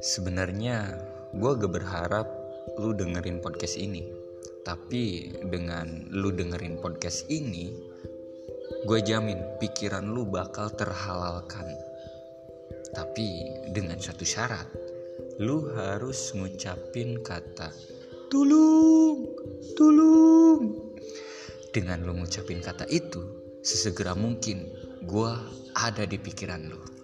Sebenarnya gue gak berharap lu dengerin podcast ini. Tapi dengan lu dengerin podcast ini Gue jamin pikiran lu bakal terhalalkan. Tapi dengan satu syarat Lu harus ngucapin kata Tulung, tulung. Dengan lu ngucapin kata itu Sesegera mungkin gue ada di pikiran lu.